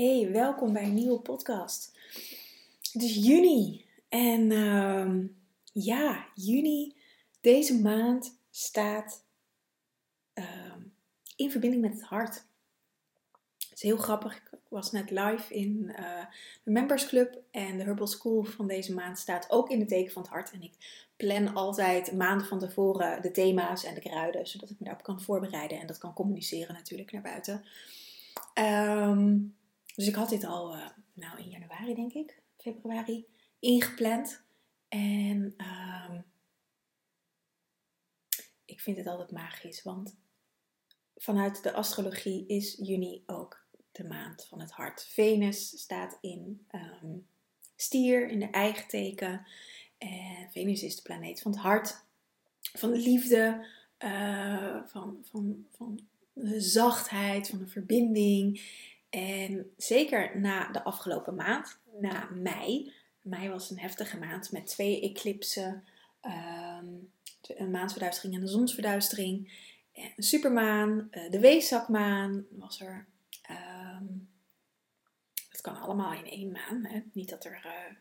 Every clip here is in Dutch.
Hey, welkom bij een nieuwe podcast. Het is juni en ehm, ja, juni, deze maand staat ehm, in verbinding met het hart. Het is heel grappig, ik was net live in uh, de Members Club en de Herbal School van deze maand staat ook in het teken van het hart. En ik plan altijd maanden van tevoren de thema's en de kruiden, zodat ik me daarop kan voorbereiden en dat kan communiceren natuurlijk naar buiten. Um, dus ik had dit al, uh, nou in januari denk ik, februari, ingepland. En um, ik vind het altijd magisch, want vanuit de astrologie is juni ook de maand van het hart. Venus staat in um, stier, in de eigen teken. En Venus is de planeet van het hart, van de liefde, uh, van, van, van de zachtheid, van de verbinding. En zeker na de afgelopen maand, na mei. Mei was een heftige maand met twee eclipsen. Um, een maansverduistering en een zonsverduistering. Een supermaan, eh, de weeszakmaan was er. Um, dat kan allemaal in één maan. Hè? Niet dat er uh,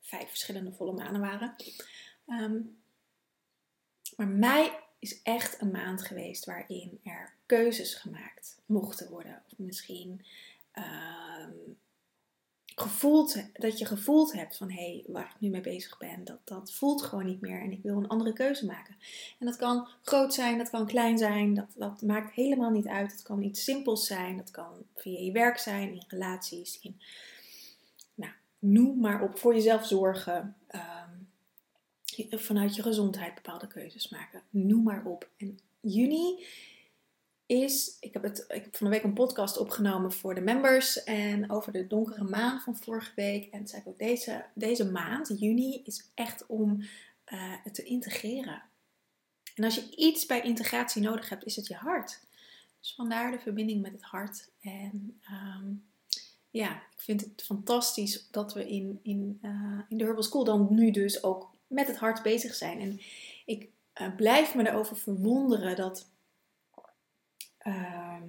vijf verschillende volle manen waren. Um, maar mei is echt een maand geweest waarin er keuzes gemaakt mochten worden. Of misschien uh, gevoeld, dat je gevoeld hebt van hé, hey, waar ik nu mee bezig ben, dat, dat voelt gewoon niet meer en ik wil een andere keuze maken. En dat kan groot zijn, dat kan klein zijn, dat, dat maakt helemaal niet uit. Het kan iets simpels zijn, dat kan via je werk zijn, in relaties, in, nou, noem maar op, voor jezelf zorgen. Um, vanuit je gezondheid bepaalde keuzes maken. Noem maar op. En juni is, ik heb, het, ik van de week een podcast opgenomen voor de members en over de donkere maan van vorige week. En zei ook, deze, deze maand, juni, is echt om uh, het te integreren. En als je iets bij integratie nodig hebt, is het je hart. Dus vandaar de verbinding met het hart. En um, ja, ik vind het fantastisch dat we in, in, uh, in de Herbal School dan nu dus ook met het hart bezig zijn. En ik uh, blijf me erover verwonderen dat uh,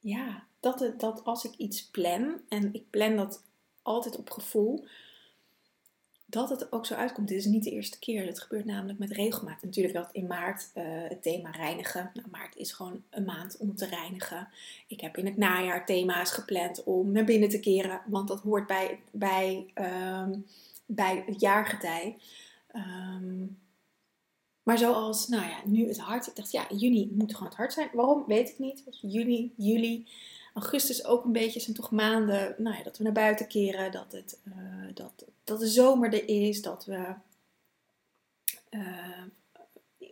ja, dat, het, dat als ik iets plan, en ik plan dat altijd op gevoel, dat het ook zo uitkomt. Dit is niet de eerste keer. Dat gebeurt namelijk met regelmaat. Natuurlijk dat in maart uh, het thema reinigen. Nou, maart is gewoon een maand om te reinigen. Ik heb in het najaar thema's gepland om naar binnen te keren. Want dat hoort bij, bij, um, bij het jaargetij. Um, maar zoals, nou ja, nu het hart. Ik dacht, ja, juni moet gewoon het hart zijn. Waarom? Weet ik niet. Juni, juli, augustus ook een beetje zijn toch maanden nou ja, dat we naar buiten keren. Dat, het, uh, dat, dat de zomer er is. Dat we uh,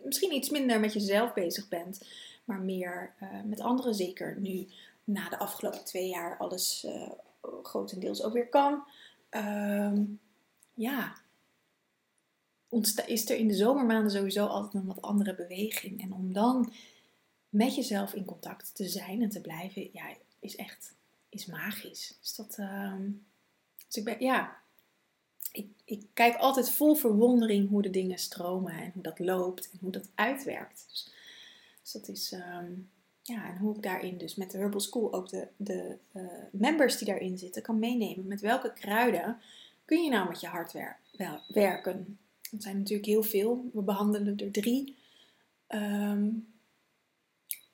misschien iets minder met jezelf bezig bent. Maar meer uh, met anderen. Zeker nu na de afgelopen twee jaar alles grotendeels ook weer kan. Ehm, ja, is er in de zomermaanden sowieso altijd een wat andere beweging. En om dan met jezelf in contact te zijn en te blijven, ja, is echt is magisch. Dus dat, uh, dus ik ben, ja, ik, ik kijk altijd vol verwondering hoe de dingen stromen en hoe dat loopt en hoe dat uitwerkt. Dus, dus dat is, um, ja, en hoe ik daarin dus met de Herbal School ook de, de uh, members die daarin zitten kan meenemen. Met welke kruiden kun je nou met je hart werken? Het zijn natuurlijk heel veel. We behandelen er drie. Um,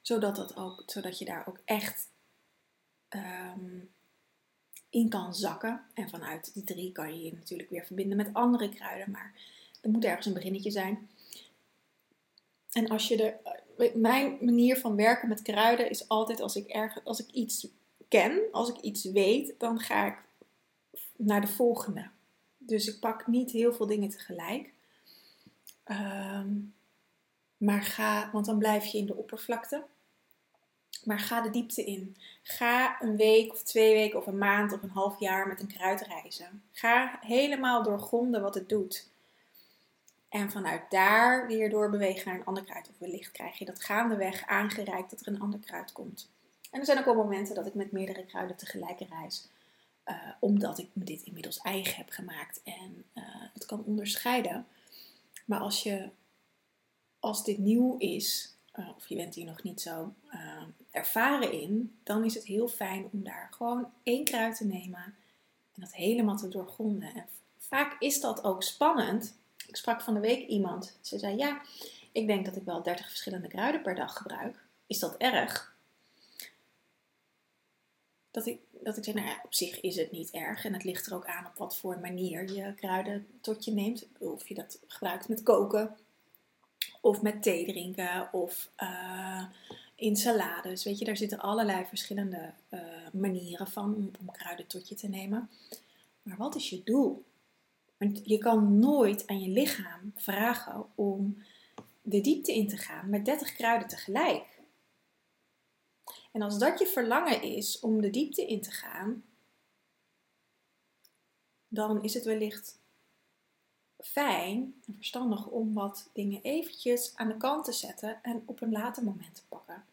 zodat, dat ook, zodat je daar ook echt um, in kan zakken. En vanuit die drie kan je je natuurlijk weer verbinden met andere kruiden. Maar er moet ergens een beginnetje zijn. En als je er. Mijn manier van werken met kruiden is altijd als ik, erg, als ik iets ken, als ik iets weet, dan ga ik naar de volgende. Dus ik pak niet heel veel dingen tegelijk. Um, maar ga, want dan blijf je in de oppervlakte. Maar ga de diepte in. Ga een week of twee weken of een maand of een half jaar met een kruid reizen. Ga helemaal doorgronden wat het doet. En vanuit daar weer doorbewegen naar een ander kruid. Of wellicht krijg je dat gaandeweg aangereikt dat er een ander kruid komt. En er zijn ook wel momenten dat ik met meerdere kruiden tegelijk reis. Uh, omdat ik me dit inmiddels eigen heb gemaakt en uh, het kan onderscheiden. Maar als, je, als dit nieuw is, uh, of je bent hier nog niet zo ervaren in, dan is het heel fijn om daar gewoon één kruid te nemen en dat helemaal te doorgronden. En vaak is dat ook spannend. Ik sprak van de week iemand. Ze zei: Ja, ik denk dat ik wel 30 verschillende kruiden per dag gebruik. Is dat erg? Dat ik, dat ik zeg, nou ja, op zich is het niet erg. En het ligt er ook aan op wat voor manier je kruiden tot je neemt. Of je dat gebruikt met koken, of met thee drinken, of uh, in salades. Weet je, daar zitten allerlei verschillende uh, manieren van om, om kruiden tot je te nemen. Maar wat is je doel? Want je kan nooit aan je lichaam vragen om de diepte in te gaan met 30 kruiden tegelijk. En als dat je verlangen is om de diepte in te gaan, dan is het wellicht fijn en verstandig om wat dingen eventjes aan de kant te zetten en op een later moment te pakken.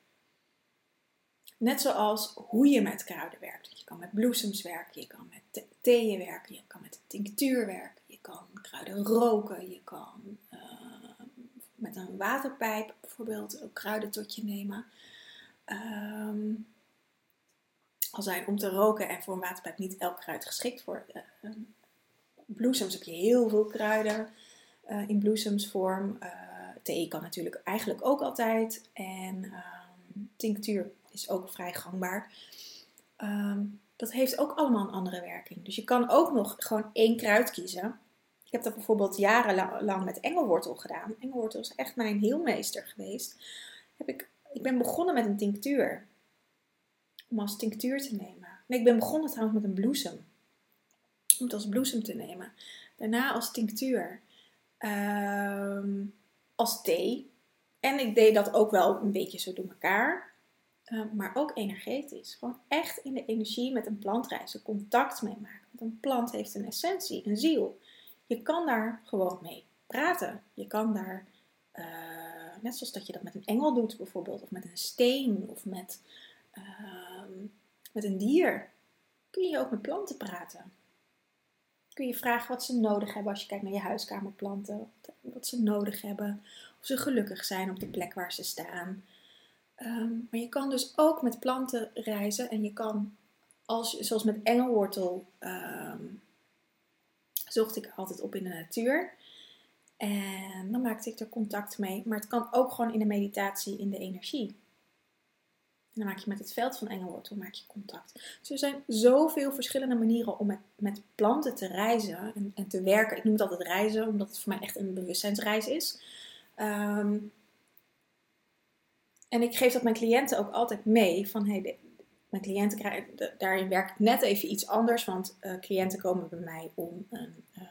Net zoals hoe je met kruiden werkt. Je kan met bloesems werken, je kan met theeën werken, je kan met tinctuur werken, je kan kruiden roken, je kan uh, met een waterpijp bijvoorbeeld ook kruiden tot je nemen. Um, al zijn om te roken en voor een waterpijp niet elk kruid geschikt voor. Uh, bloesems heb je heel veel kruiden uh, in bloesemsvorm. Uh, thee kan natuurlijk eigenlijk ook altijd. En um, tinctuur is ook vrij gangbaar. Dat heeft ook allemaal een andere werking. Dus je kan ook nog gewoon één kruid kiezen. Ik heb dat bijvoorbeeld jarenlang met engelwortel gedaan. Engelwortel is echt mijn heelmeester geweest. Heb ik, ik ben begonnen met een tinctuur. Om als tinctuur te nemen. Ik ben begonnen trouwens met een bloesem. Om het als bloesem te nemen. Daarna als tinctuur. Um, als thee. En ik deed dat ook wel een beetje zo door elkaar. Um, maar ook energetisch. Gewoon echt in de energie met een plant reizen. Contact mee maken. Want een plant heeft een essentie, een ziel. Je kan daar gewoon mee praten. Je kan daar, uh, net zoals dat je dat met een engel doet bijvoorbeeld, of met een steen, of met, uh, met een dier, kun je ook met planten praten. Kun je vragen wat ze nodig hebben als je kijkt naar je huiskamerplanten, wat ze nodig hebben, of ze gelukkig zijn op de plek waar ze staan. Um, maar je kan dus ook met planten reizen en je kan, als, zoals met engelwortel, um, zocht ik altijd op in de natuur. En dan maakte ik er contact mee. Maar het kan ook gewoon in de meditatie, in de energie. En dan maak je met het veld van engelwortel maak je contact. Dus er zijn zoveel verschillende manieren om met, met planten te reizen en, en, te werken. Ik noem het altijd reizen, omdat het voor mij echt een bewustzijnsreis is. Um, en ik geef dat mijn cliënten ook altijd mee. Van hey, mijn cliënten krijgen, daarin werk ik net even iets anders. Want uh, cliënten komen bij mij om een, uh,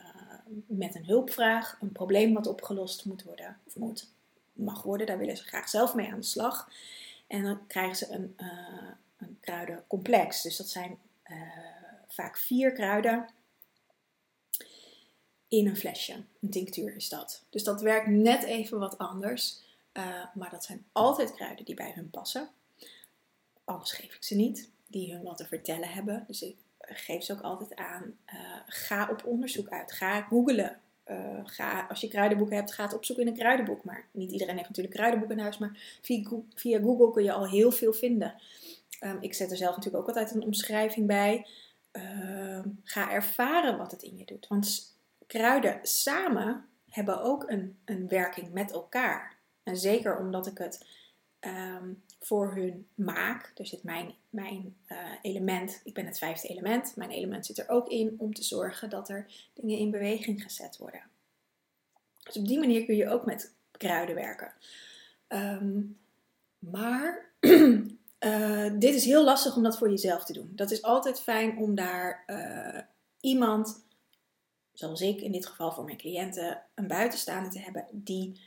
met een hulpvraag, een probleem wat opgelost moet worden, of moet, mag worden. Daar willen ze graag zelf mee aan de slag. En dan krijgen ze een, uh, een kruidencomplex. Dus dat zijn vaak vier kruiden in een flesje. Een tinctuur is dat. Dus dat werkt net even wat anders. maar dat zijn altijd kruiden die bij hun passen anders geef ik ze niet, die hun wat te vertellen hebben. Dus ik geef ze ook altijd aan, uh, ga op onderzoek uit, ga googlen. Uh, ga, als je kruidenboeken hebt, ga het opzoeken in een kruidenboek. Maar niet iedereen heeft natuurlijk kruidenboeken in huis, maar via, via Google kun je al heel veel vinden. Um, ik zet er zelf natuurlijk ook altijd een omschrijving bij. Uh, ga ervaren wat het in je doet. Want kruiden samen hebben ook een, een werking met elkaar. En zeker omdat ik het um, voor hun maak. Er zit mijn, mijn uh, element, ik ben het vijfde element, mijn element zit er ook in om te zorgen dat er dingen in beweging gezet worden. Dus op die manier kun je ook met kruiden werken. Um, maar uh, dit is heel lastig om dat voor jezelf te doen. Dat is altijd fijn om daar uh, iemand, zoals ik in dit geval voor mijn cliënten, een buitenstaander te hebben die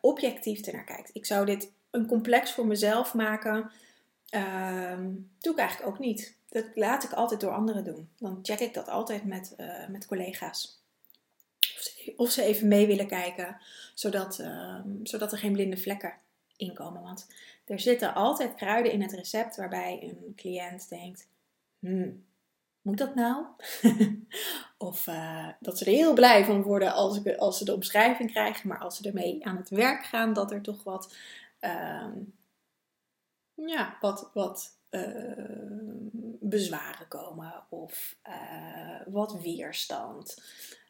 objectief ernaar kijkt. Ik zou dit een complex voor mezelf maken, um, doe ik eigenlijk ook niet. Dat laat ik altijd door anderen doen. Dan check ik dat altijd met, uh, met collega's. Of ze, of ze, even mee willen kijken, zodat, uh, zodat er geen blinde vlekken in komen. Want er zitten altijd kruiden in het recept waarbij een cliënt denkt: hmm, moet dat nou? of uh, dat ze er heel blij van worden als, als ze de omschrijving krijgen, maar als ze ermee aan het werk gaan, dat er toch wat ehm, ja, wat, wat bezwaren komen of wat weerstand.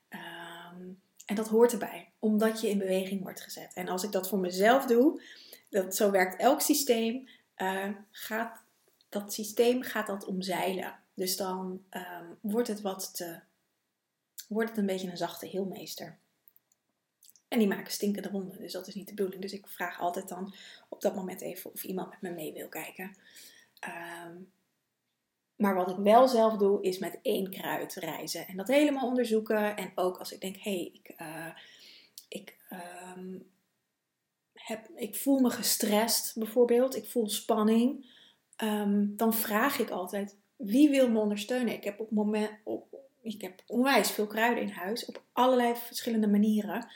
Ehm, en dat hoort erbij, omdat je in beweging wordt gezet. En als ik dat voor mezelf doe, dat, zo werkt elk systeem, gaat dat systeem gaat dat omzeilen. Dus dan ehm, wordt het wat te, wordt het een beetje een zachte heelmeester. En die maken stinkende wonden, dus dat is niet de bedoeling. Dus ik vraag altijd dan op dat moment even of iemand met me mee wil kijken. Ehm, maar wat ik wel zelf doe, is met één kruid reizen. En dat helemaal onderzoeken. En ook als ik denk, hé, hey, ik, uh, ik, ehm, heb, ik voel me gestrest bijvoorbeeld. Ik voel spanning. Ehm, dan vraag ik altijd, wie wil me ondersteunen? Ik heb, op moment, ik heb onwijs veel kruiden in huis, op allerlei verschillende manieren.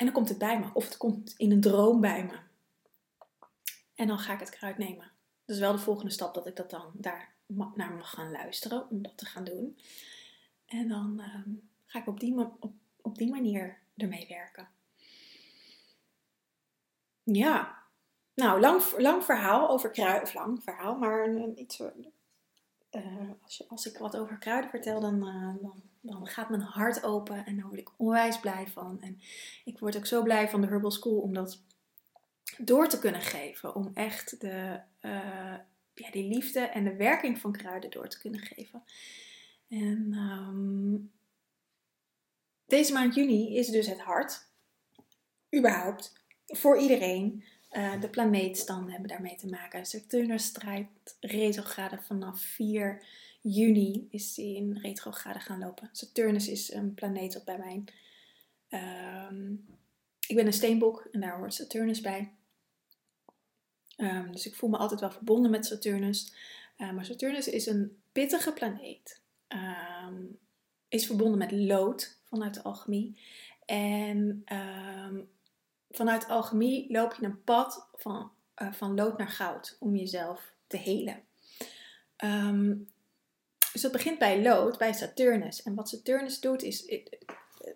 En dan komt het bij me, of het komt in een droom bij me. En dan ga ik het kruid nemen. Dat is wel de volgende stap dat ik dat dan daar naar mag gaan luisteren om dat te gaan doen. En dan ehm, ga ik op die, op, op die manier ermee werken. Ja, nou, lang, lang verhaal over kruiden, of lang verhaal, maar iets, uh, als, je, als ik wat over kruiden vertel, dan, uh, dan, dan, gaat mijn hart open en dan word ik onwijs blij van. En ik word ook zo blij van de Herbal School om dat door te kunnen geven. Om echt de, uh, ja, die liefde en de werking van kruiden door te kunnen geven. En um, deze maand juni is dus het hart, überhaupt, voor iedereen. Uh, de planeetstanden hebben daarmee te maken. Saturnus strijdt retrograde vanaf 4 juni is die in retrograde gaan lopen. Saturnus is een planeet op bij mij. Uh, ik ben een steenbok en daar hoort Saturnus bij. Um, dus ik voel me altijd wel verbonden met Saturnus. Uh, maar Saturnus is een pittige planeet. Um, is verbonden met lood vanuit de alchemie. En vanuit alchemie loop je een pad van, uh, van lood naar goud om jezelf te helen. Dus dat begint bij lood, bij Saturnus. En wat Saturnus doet is,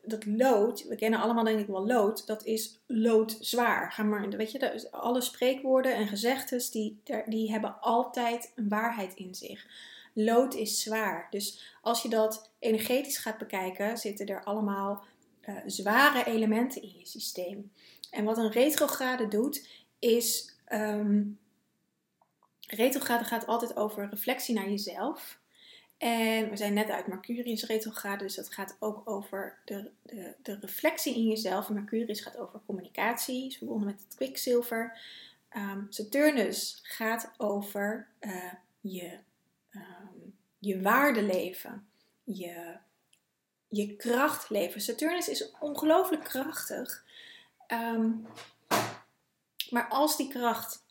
dat lood, we kennen allemaal denk ik wel lood, dat is loodzwaar. Ga maar, weet je, alle spreekwoorden en gezegdes, die, die hebben altijd een waarheid in zich. Lood is zwaar. Dus als je dat energetisch gaat bekijken, zitten er allemaal uh, zware elementen in je systeem. En wat een retrograde doet, is. Um, retrograde gaat altijd over reflectie naar jezelf. En we zijn net uit Mercurius retrograde, dus dat gaat ook over de, de, de reflectie in jezelf. Mercurius gaat over communicatie, is verbonden met het kwikzilver. Um, Saturnus gaat over uh, je, um, je waarde leven, je, je kracht leven. Saturnus is ongelooflijk krachtig. Ehm, maar als die kracht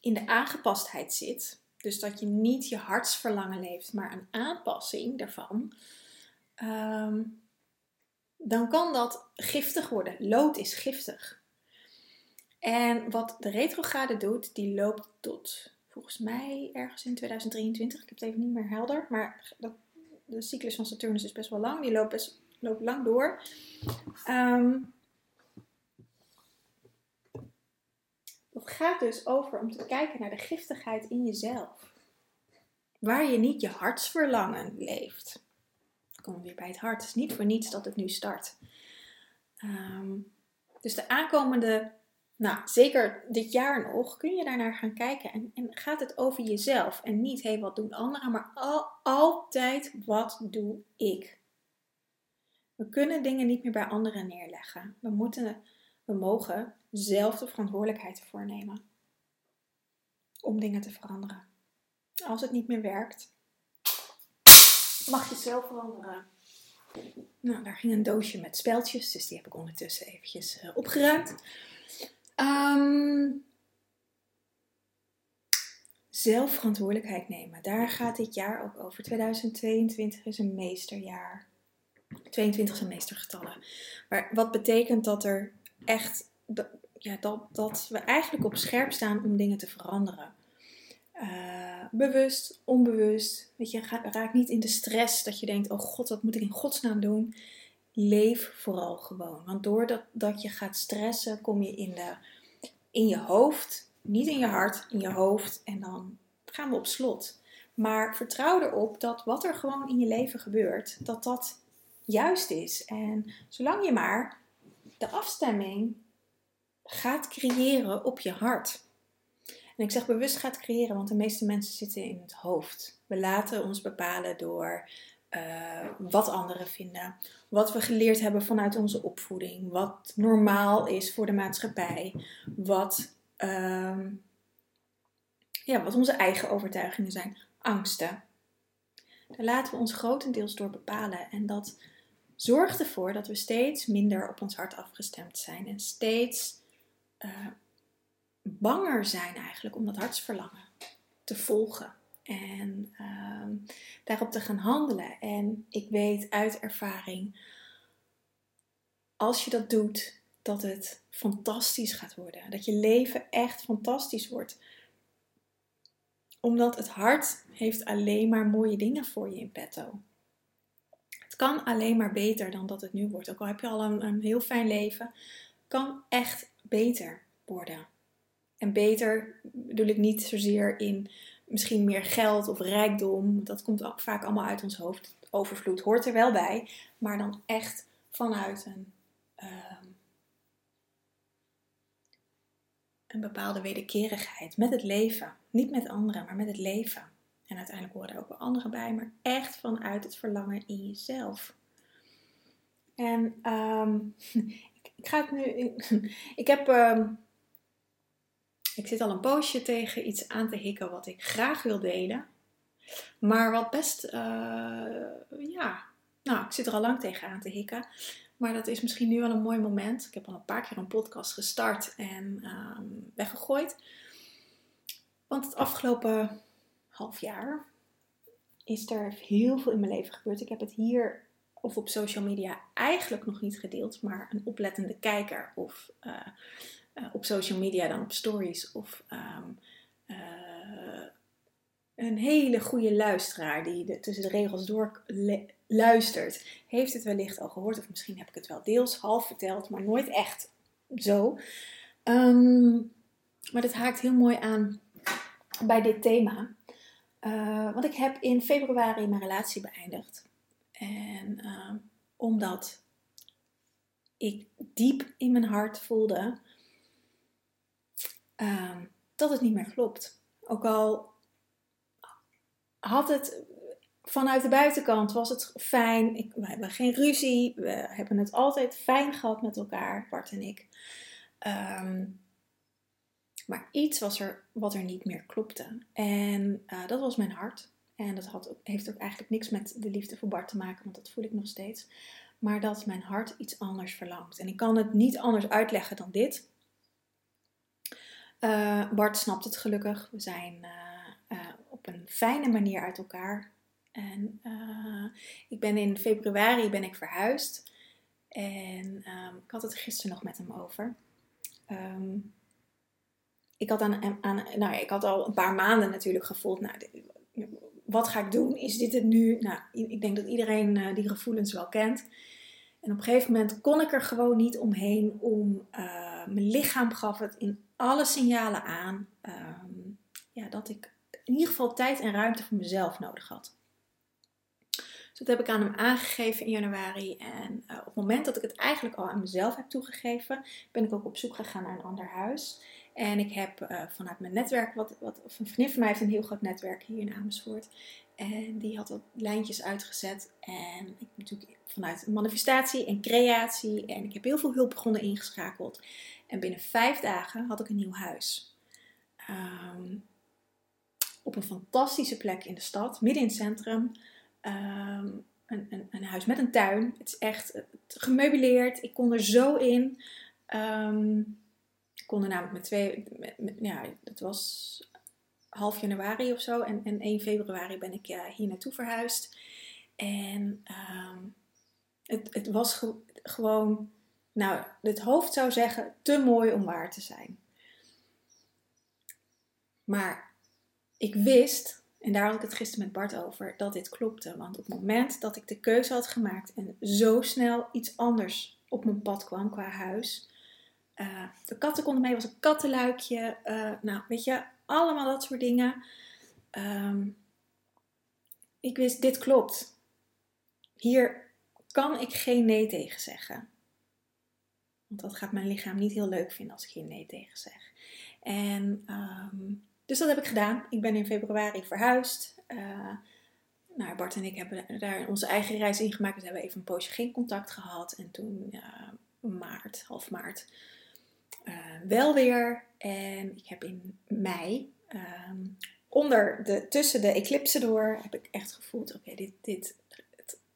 in de aangepastheid zit, dus dat je niet je hartsverlangen leeft, maar een aanpassing daarvan, ehm, dan kan dat giftig worden. Lood is giftig. En wat de retrograde doet, die loopt tot volgens mij ergens in 2023. Ik heb het even niet meer helder, maar dat, de cyclus van Saturnus is best wel lang. Die loopt, loopt lang door. Um, Het gaat dus over om te kijken naar de giftigheid in jezelf. Waar je niet je hartsverlangen leeft. Komen we weer bij het hart. Het is niet voor niets dat het nu start. Ehm, dus de aankomende, nou zeker dit jaar nog, kun je daarnaar gaan kijken. En, en gaat het over jezelf. En niet, hé, hey, wat doen anderen, maar al, altijd, wat doe ik? We kunnen dingen niet meer bij anderen neerleggen. We moeten we mogen zelf de verantwoordelijkheid ervoor nemen om dingen te veranderen. Als het niet meer werkt, mag je zelf veranderen. Nou, daar ging een doosje met speltjes, dus die heb ik ondertussen eventjes uh, opgeruimd. Um, zelf verantwoordelijkheid nemen. Daar gaat dit jaar ook over. 2022 is een meesterjaar. 22 zijn meestergetallen. Maar wat betekent dat er echt dat, ja, dat, dat we eigenlijk op scherp staan om dingen te veranderen. Uh, bewust, onbewust. Weet je, raak niet in de stress dat je denkt: oh god, wat moet ik in godsnaam doen? Leef vooral gewoon. Want doordat dat je gaat stressen, kom je in de, in je hoofd, niet in je hart, in je hoofd. En dan gaan we op slot. Maar vertrouw erop dat wat er gewoon in je leven gebeurt, dat dat juist is. En zolang je maar de afstemming gaat creëren op je hart. En ik zeg bewust gaat creëren, want de meeste mensen zitten in het hoofd. We laten ons bepalen door uh, wat anderen vinden, wat we geleerd hebben vanuit onze opvoeding, wat normaal is voor de maatschappij, wat, uh, ja, wat onze eigen overtuigingen zijn, angsten. Daar laten we ons grotendeels door bepalen en dat zorgt ervoor dat we steeds minder op ons hart afgestemd zijn en steeds uh, banger zijn eigenlijk om dat hartsverlangen te volgen en uh, daarop te gaan handelen. En ik weet uit ervaring, als je dat doet, dat het fantastisch gaat worden. Dat je leven echt fantastisch wordt. Omdat het hart heeft alleen maar mooie dingen voor je in petto. Kan alleen maar beter dan dat het nu wordt. Ook al heb je al een, een heel fijn leven, kan echt beter worden. En beter bedoel ik niet zozeer in misschien meer geld of rijkdom. Dat komt vaak allemaal uit ons hoofd. Overvloed hoort er wel bij, maar dan echt vanuit een, een bepaalde wederkerigheid met het leven. Niet met anderen, maar met het leven. En uiteindelijk horen er ook wel anderen bij, maar echt vanuit het verlangen in jezelf. En um, ik, ga het nu. Ik heb. Um, ik zit al een poosje tegen iets aan te hikken wat ik graag wil delen. Maar wat best, uh, ja, nou, ik zit er al lang tegen aan te hikken. Maar dat is misschien nu wel een mooi moment. Ik heb al een paar keer een podcast gestart en um, weggegooid. Want het afgelopen half jaar is er heel veel in mijn leven gebeurd. Ik heb het hier of op social media eigenlijk nog niet gedeeld, maar een oplettende kijker of uh, uh, op social media dan op stories of um, uh, een hele goede luisteraar die tussen de regels door luistert, heeft het wellicht al gehoord of misschien heb ik het wel deels half verteld, maar nooit echt zo. Um, maar dat haakt heel mooi aan bij dit thema. Uh, want ik heb in februari mijn relatie beëindigd. En uh, omdat ik diep in mijn hart voelde uh, dat het niet meer klopt. Ook al had het vanuit de buitenkant, was het fijn. Ik, we hebben geen ruzie. We hebben het altijd fijn gehad met elkaar, Bart en ik. Um, maar iets was er wat er niet meer klopte. En uh, dat was mijn hart. En dat had, heeft ook eigenlijk niks met de liefde voor Bart te maken, want dat voel ik nog steeds. Maar dat mijn hart iets anders verlangt. En ik kan het niet anders uitleggen dan dit. Uh, Bart snapt het gelukkig. We zijn uh, op een fijne manier uit elkaar. En ik ben in februari ben ik verhuisd. En um, ik had het gisteren nog met hem over. Um, ik had, aan, nou, ik had al een paar maanden natuurlijk gevoeld. Nou, wat ga ik doen? Is dit het nu? Nou, ik denk dat iedereen die gevoelens wel kent. En op een gegeven moment kon ik er gewoon niet omheen om mijn lichaam gaf het in alle signalen aan um, ja, dat ik in ieder geval tijd en ruimte voor mezelf nodig had. Dus dat heb ik aan hem aangegeven in januari. En uh, op het moment dat ik het eigenlijk al aan mezelf heb toegegeven, ben ik ook op zoek gegaan naar een ander huis. En ik heb uh, vanuit mijn netwerk, wat, wat, of een vriendin van mij heeft een heel groot netwerk hier in Amersfoort. En die had wat lijntjes uitgezet. En ik natuurlijk vanuit manifestatie en creatie. En ik heb heel veel hulpbronnen ingeschakeld. En binnen vijf dagen had ik een nieuw huis. Um, op een fantastische plek in de stad, midden in het centrum. Um, een, een, een, huis met een tuin. Het is echt gemeubileerd. Ik kon er zo in. Um, ik kon er namelijk met twee. Met, ja, dat was half januari of zo. En, en 1 februari ben ik ja, hier naartoe verhuisd. En het, het was ge, gewoon nou, het hoofd zou zeggen te mooi om waar te zijn. Maar ik wist, en daar had ik het gisteren met Bart over, dat dit klopte. Want op het moment dat ik de keuze had gemaakt en zo snel iets anders op mijn pad kwam qua huis, de katten konden mee, was een kattenluikje. nou, weet je, allemaal dat soort dingen. Um, ik wist, dit klopt. Hier kan ik geen nee tegen zeggen. Want dat gaat mijn lichaam niet heel leuk vinden als ik hier nee tegen zeg. En um, dus dat heb ik gedaan. Ik ben in februari verhuisd. Uh, nou, Bart en ik hebben daar onze eigen reis in gemaakt. Dus hebben even een poosje geen contact gehad. En toen maart, half maart, wel weer. En ik heb in mei um, onder de, tussen de eclipsen door heb ik echt gevoeld: oké, dit, dit,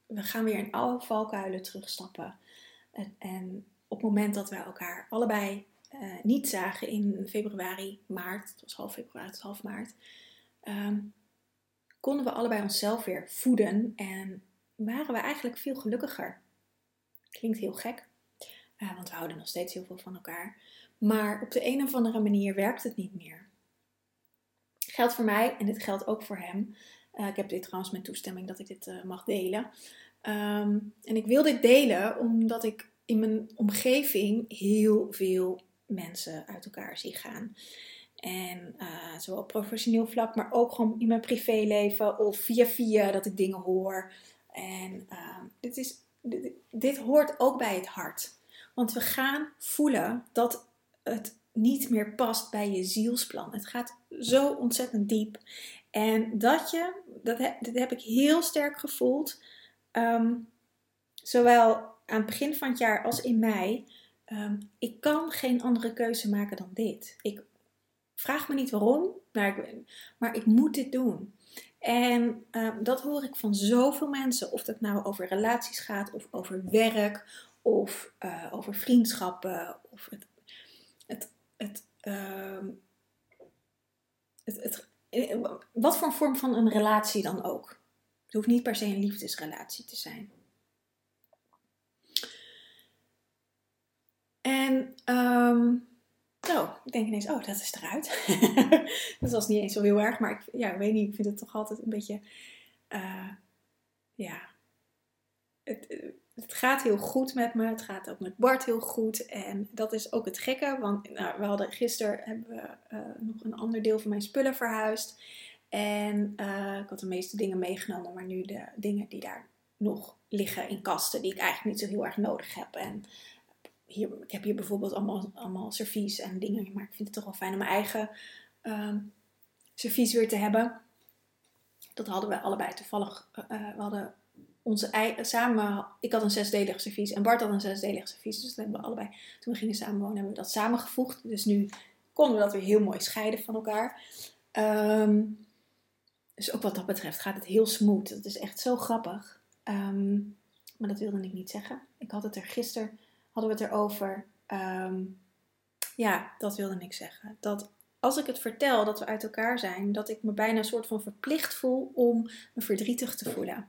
we gaan weer in oude valkuilen terugstappen. En, en, op het moment dat we elkaar allebei uh, niet zagen in februari, maart, het was half februari, half maart, um, konden we allebei onszelf weer voeden en waren we eigenlijk veel gelukkiger. Klinkt heel gek, want we houden nog steeds heel veel van elkaar. Maar op de een of andere manier werkt het niet meer. Geldt voor mij en dit geldt ook voor hem. Uh, ik heb dit trouwens met toestemming dat ik dit uh, mag delen. Um, en ik wil dit delen omdat ik in mijn omgeving heel veel mensen uit elkaar zie gaan. En uh, zowel op professioneel vlak, maar ook gewoon in mijn privéleven of via via dat ik dingen hoor. En uh, dit, is, dit hoort ook bij het hart. Want we gaan voelen dat het niet meer past bij je zielsplan. Het gaat zo ontzettend diep. En dat je, dat, dat heb ik heel sterk gevoeld, um, zowel aan het begin van het jaar als in mei. Um, ik kan geen andere keuze maken dan dit. Ik vraag me niet waarom, maar ik, maar ik moet dit doen. En um, dat hoor ik van zoveel mensen, of dat nou over relaties gaat, of over werk, of uh, over vriendschappen, of het, het het, uh, het, het, wat voor een vorm van een relatie dan ook. Het hoeft niet per se een liefdesrelatie te zijn. En um, ik denk ineens, oh, dat is eruit. dat was niet eens zo heel erg, maar ik, ja, ik weet niet, ik vind het toch altijd een beetje, uh, ja, het, het gaat heel goed met me. Het gaat ook met Bart heel goed. En dat is ook het gekke. Want nou, we hadden gisteren hebben we uh, nog een ander deel van mijn spullen verhuisd. En uh, ik had de meeste dingen meegenomen. Maar nu de dingen die daar nog liggen in kasten. Die ik eigenlijk niet zo heel erg nodig heb. En hier, ik heb hier bijvoorbeeld allemaal, allemaal servies en dingen. Maar ik vind het toch wel fijn om mijn eigen uh, servies weer te hebben. Dat hadden we allebei toevallig. Uh, we hadden onze samen, ik had een zesdelig servies en Bart had een zesdelig servies. Dus dat hebben we allebei, toen we gingen samenwonen, hebben we dat samengevoegd. Dus nu konden we dat weer heel mooi scheiden van elkaar. Um, dus ook wat dat betreft gaat het heel smooth. Dat is echt zo grappig. Um, maar dat wilde ik niet zeggen. Ik had het er gisteren, hadden we het erover. Um, ja, dat wilde ik zeggen. Dat als ik het vertel dat we uit elkaar zijn, dat ik me bijna een soort van verplicht voel om me verdrietig te voelen.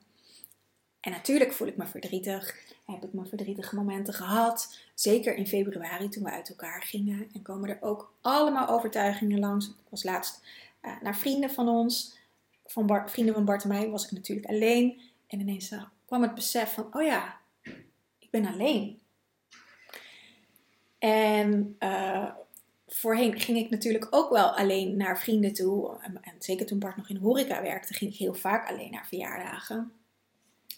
En natuurlijk voel ik me verdrietig. Heb ik mijn verdrietige momenten gehad. Zeker in februari toen we uit elkaar gingen. En komen er ook allemaal overtuigingen langs. Ik was laatst uh, naar vrienden van ons. Van vrienden van Bart en mij was ik natuurlijk alleen. En ineens uh, kwam het besef van, oh ja, ik ben alleen. En uh, voorheen ging ik natuurlijk ook wel alleen naar vrienden toe. En, zeker toen Bart nog in horeca werkte, ging ik heel vaak alleen naar verjaardagen.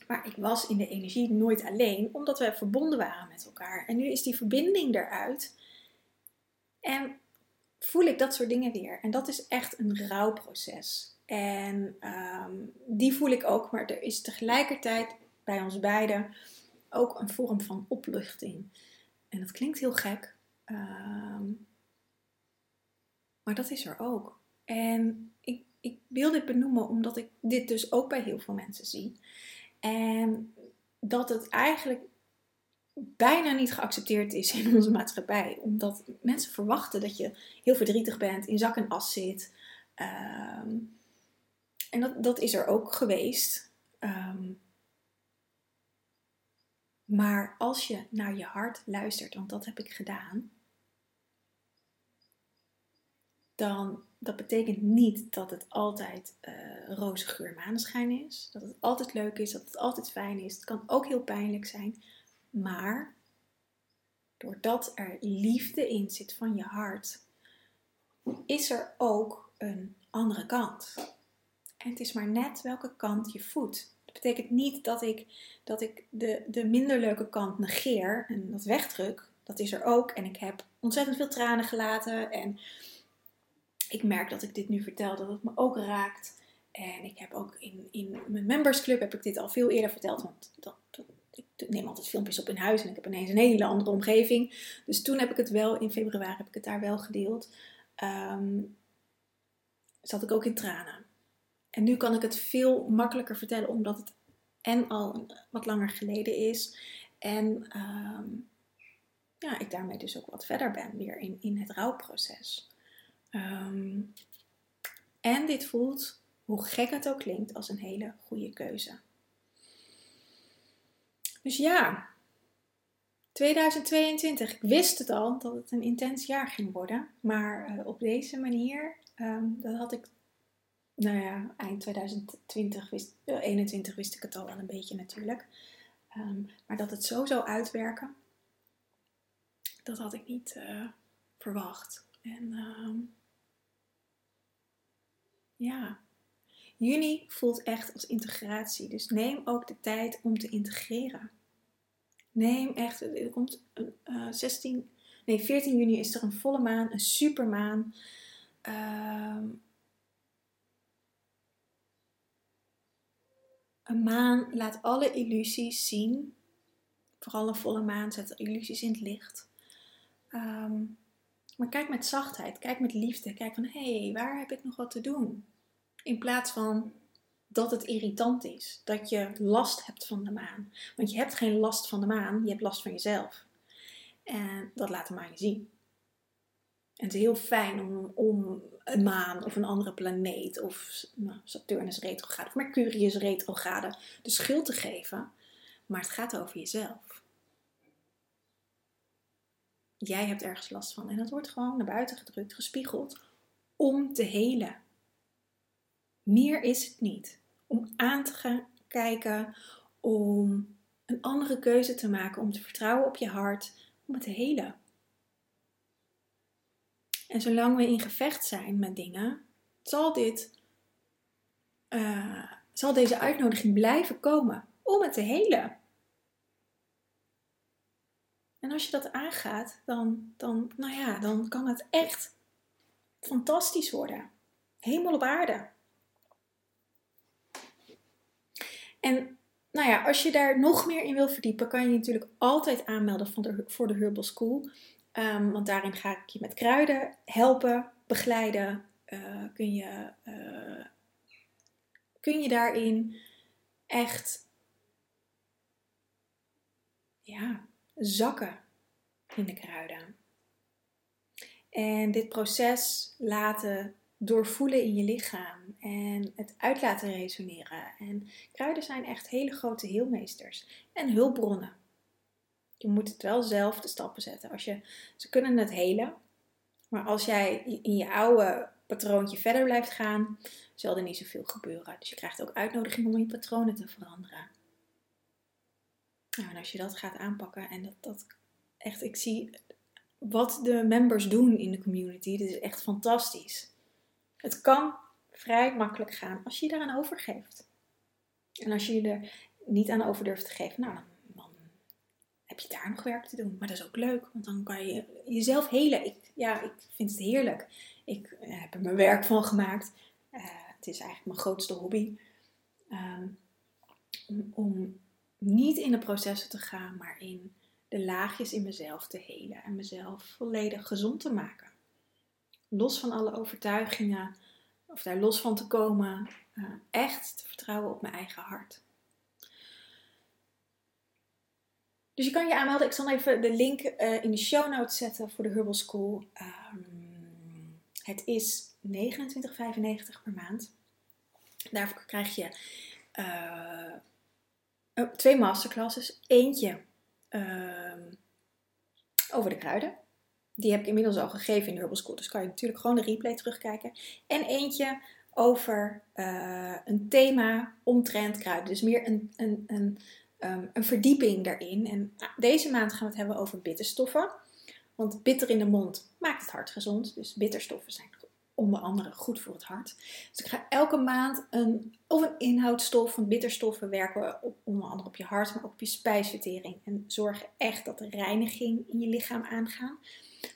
Maar ik was in de energie nooit alleen, omdat we verbonden waren met elkaar. En nu is die verbinding eruit. En voel ik dat soort dingen weer. En dat is echt een rouwproces. En um, die voel ik ook, maar er is tegelijkertijd bij ons beiden ook een vorm van opluchting. En dat klinkt heel gek, um, maar dat is er ook. En ik, ik wil dit benoemen omdat ik dit dus ook bij heel veel mensen zie. En dat het eigenlijk bijna niet geaccepteerd is in onze maatschappij. Omdat mensen verwachten dat je heel verdrietig bent, in zak en as zit. Ehm, en dat, dat is er ook geweest. Ehm, maar als je naar je hart luistert, want dat heb ik gedaan, dan dat betekent niet dat het altijd uh, roze geur maneschijn is. Dat het altijd leuk is, dat het altijd fijn is. Het kan ook heel pijnlijk zijn. Maar doordat er liefde in zit van je hart, is er ook een andere kant. En het is maar net welke kant je voedt. Dat betekent niet dat ik, dat ik de, de minder leuke kant negeer en dat wegdruk. Dat is er ook. En ik heb ontzettend veel tranen gelaten. En ik merk dat ik dit nu vertel, dat het me ook raakt. En ik heb ook in, in mijn membersclub heb ik dit al veel eerder verteld. Want dat, ik neem altijd filmpjes op in huis en ik heb ineens een hele andere omgeving. Dus toen heb ik het wel, in februari heb ik het daar wel gedeeld. Um, zat ik ook in tranen. En nu kan ik het veel makkelijker vertellen, omdat het en al wat langer geleden is. En ehm, ja, ik daarmee dus ook wat verder ben weer in, in het rouwproces. Ehm, en dit voelt, hoe gek het ook klinkt, als een hele goede keuze. Dus ja, 2022. Ik wist het al dat het een intens jaar ging worden. Maar uh, op deze manier, um, dat had ik, nou ja, eind 2020, wist, uh, 21 wist ik het al wel een beetje natuurlijk. Um, maar dat het zo zou uitwerken, dat had ik niet uh, verwacht. En ja, juni voelt echt als integratie. Dus neem ook de tijd om te integreren. Neem echt, er komt uh, 16, nee 14 juni is er een volle maan, een supermaan. Uh, een maan laat alle illusies zien. Vooral een volle maan zet illusies in het licht. Um, maar kijk met zachtheid, kijk met liefde. Kijk van, hé, hey, waar heb ik nog wat te doen? In plaats van dat het irritant is. Dat je last hebt van de maan. Want je hebt geen last van de maan, je hebt last van jezelf. En dat laat de maan je zien. En het is heel fijn om, om een maan of een andere planeet of nou, Saturnus retrograde of Mercurius retrograde de schuld te geven. Maar het gaat over jezelf. Jij hebt ergens last van. En dat wordt gewoon naar buiten gedrukt, gespiegeld. Om te helen. Meer is het niet. Om aan te gaan kijken, om een andere keuze te maken, om te vertrouwen op je hart, om het te helen. En zolang we in gevecht zijn met dingen, zal, dit, uh, zal deze uitnodiging blijven komen. Om het te helen. En als je dat aangaat, dan, dan, nou ja, dan kan het echt fantastisch worden. Hemel op aarde. En nou ja, als je daar nog meer in wil verdiepen, kan je, je natuurlijk altijd aanmelden voor de, voor de Herbal School. Um, want daarin ga ik je met kruiden helpen, begeleiden. Uh, kun, je, uh, kun je daarin echt ja, zakken in de kruiden. En dit proces laten doorvoelen in je lichaam en het uit laten resoneren. En kruiden zijn echt hele grote heelmeesters en hulpbronnen. Je moet het wel zelf de stappen zetten. Als je, ze kunnen het helen, maar als jij in je oude patroontje verder blijft gaan, zal er niet zoveel gebeuren. Dus je krijgt ook uitnodiging om je patronen te veranderen. Nou, en als je dat gaat aanpakken en dat, dat echt, ik zie wat de members doen in de community, dit is echt fantastisch. Het kan vrij makkelijk gaan als je je daaraan overgeeft. En als je je er niet aan over durft te geven, nou, dan, heb je daar nog werk te doen. Maar dat is ook leuk, want dan kan je jezelf helen. Ik, ja, ik vind het heerlijk. Ik eh, heb er mijn werk van gemaakt. Uh, het is eigenlijk mijn grootste hobby. Om, om niet in de processen te gaan, maar in de laagjes in mezelf te helen en mezelf volledig gezond te maken los van alle overtuigingen, of daar los van te komen, uh, echt te vertrouwen op mijn eigen hart. Dus je kan je aanmelden. Ik zal even de link uh, in de show notes zetten voor de Herbal School. Um, het is 29,95 per maand. Daarvoor krijg je uh, twee masterclasses. Eentje uh, over de kruiden. Die heb ik inmiddels al gegeven in de Herbal School. Dus kan je natuurlijk gewoon de replay terugkijken. En eentje over uh, een thema omtrent kruiden. Dus meer een, een, een ehm, een verdieping daarin. En ah, deze maand gaan we het hebben over bitterstoffen. Want bitter in de mond maakt het hart gezond. Dus bitterstoffen zijn onder andere goed voor het hart. Dus ik ga elke maand een, of een inhoudstof, want bitterstoffen werken onder andere op je hart, maar ook op je spijsvertering. En zorgen echt dat de reiniging in je lichaam aangaan.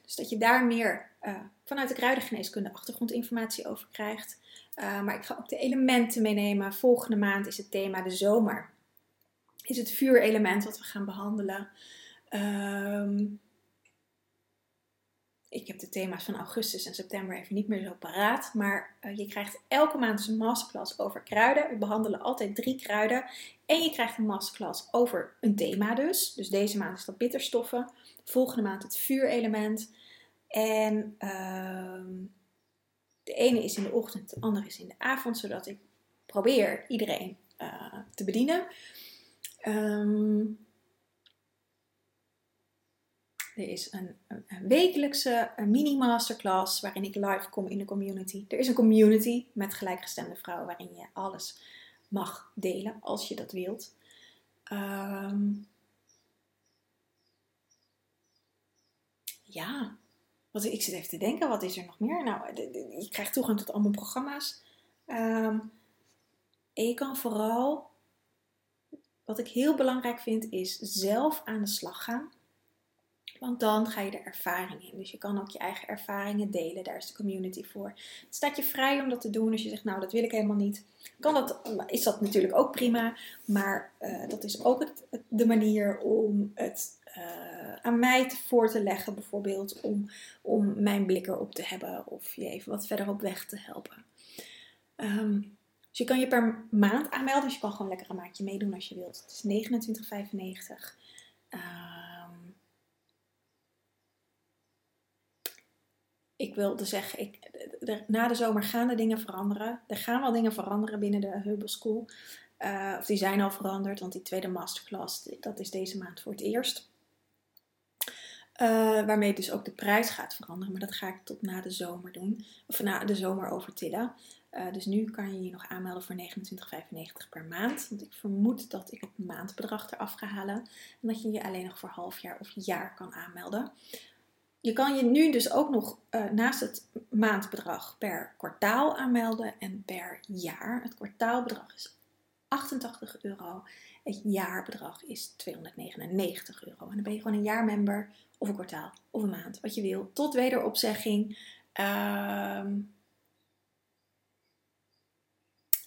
Dus dat je daar meer uh, vanuit de kruidengeneeskunde achtergrondinformatie over krijgt. Uh, maar ik ga ook de elementen meenemen. Volgende maand is het thema de zomer. Is het vuurelement wat we gaan behandelen. Um, ik heb de thema's van augustus en september even niet meer zo paraat. Maar uh, je krijgt elke maand een masterclass over kruiden. We behandelen altijd drie kruiden. En je krijgt een masterclass over een thema dus. Dus deze maand is dat bitterstoffen. Volgende maand het vuurelement. En uh, de ene is in de ochtend, de andere is in de avond. Zodat ik probeer iedereen uh, te bedienen. Um, er is een, een wekelijkse mini-masterclass waarin ik live kom in de community. Er is een community met gelijkgestemde vrouwen waarin je alles mag delen als je dat wilt. Um, ja, wat, ik zit even te denken, wat is er nog meer? Nou, je krijgt toegang tot allemaal programma's. Um, kan vooral, wat ik heel belangrijk vind, is zelf aan de slag gaan. Want dan ga je de ervaring in. Dus je kan ook je eigen ervaringen delen. Daar is de community voor. Het staat je vrij om dat te doen. Als je zegt, nou dat wil ik helemaal niet. Kan dat, is dat natuurlijk ook prima. Maar uh, dat is ook de manier om het uh, aan mij voor te leggen. Bijvoorbeeld om, om mijn blik erop te hebben. Of je even wat verder op weg te helpen. Um, dus je kan je per maand aanmelden. Dus je kan gewoon lekker een maandje meedoen als je wilt. Het is 29,95. Uh, wilde zeggen, ik, na de zomer gaan de dingen veranderen. Er gaan wel dingen veranderen binnen de Hubble School. Uh, of die zijn al veranderd, want die tweede masterclass, dat is deze maand voor het eerst. Uh, waarmee dus ook de prijs gaat veranderen. Maar dat ga ik tot na de zomer doen. Of na de zomer over tillen. Uh, dus nu kan je je nog aanmelden voor 29,95 per maand. Want ik vermoed dat ik het maandbedrag eraf ga halen. En dat je je alleen nog voor half jaar of jaar kan aanmelden. Je kan je nu dus ook nog uh, naast het maandbedrag per kwartaal aanmelden en per jaar. Het kwartaalbedrag is 88 euro. Het jaarbedrag is 299 euro. En dan ben je gewoon een jaarmember of een kwartaal of een maand, wat je wil. Tot wederopzegging. Uh,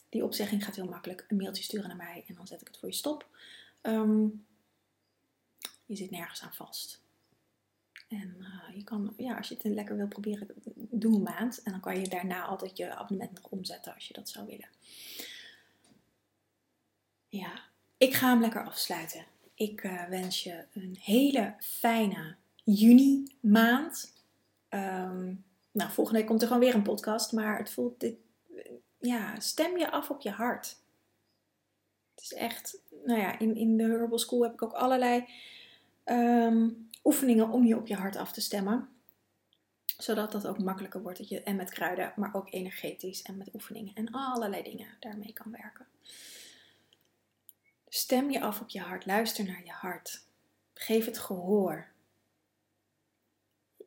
die opzegging gaat heel makkelijk. Een mailtje sturen naar mij en dan zet ik het voor je stop. Um, je zit nergens aan vast. En uh, je kan, ja, als je het lekker wil proberen, doe een maand. En dan kan je daarna altijd je abonnement nog omzetten als je dat zou willen. Ja, ik ga hem lekker afsluiten. Ik uh, wens je een hele fijne juni maand. Um, nou, volgende week komt er gewoon weer een podcast. Maar het voelt, dit, ja, stem je af op je hart. Het is echt, nou ja, in, in de Herbal School heb ik ook allerlei... Um, oefeningen om je op je hart af te stemmen. Zodat dat ook makkelijker wordt. Dat je en met kruiden, maar ook energetisch en met oefeningen en allerlei dingen daarmee kan werken. Stem je af op je hart. Luister naar je hart. Geef het gehoor.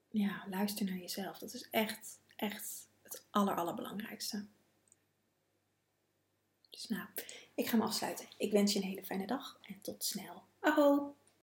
Ja, luister naar jezelf. Dat is echt, echt het aller, allerbelangrijkste. Dus nou, ik ga hem afsluiten. Ik wens je een hele fijne dag en tot snel. Aho!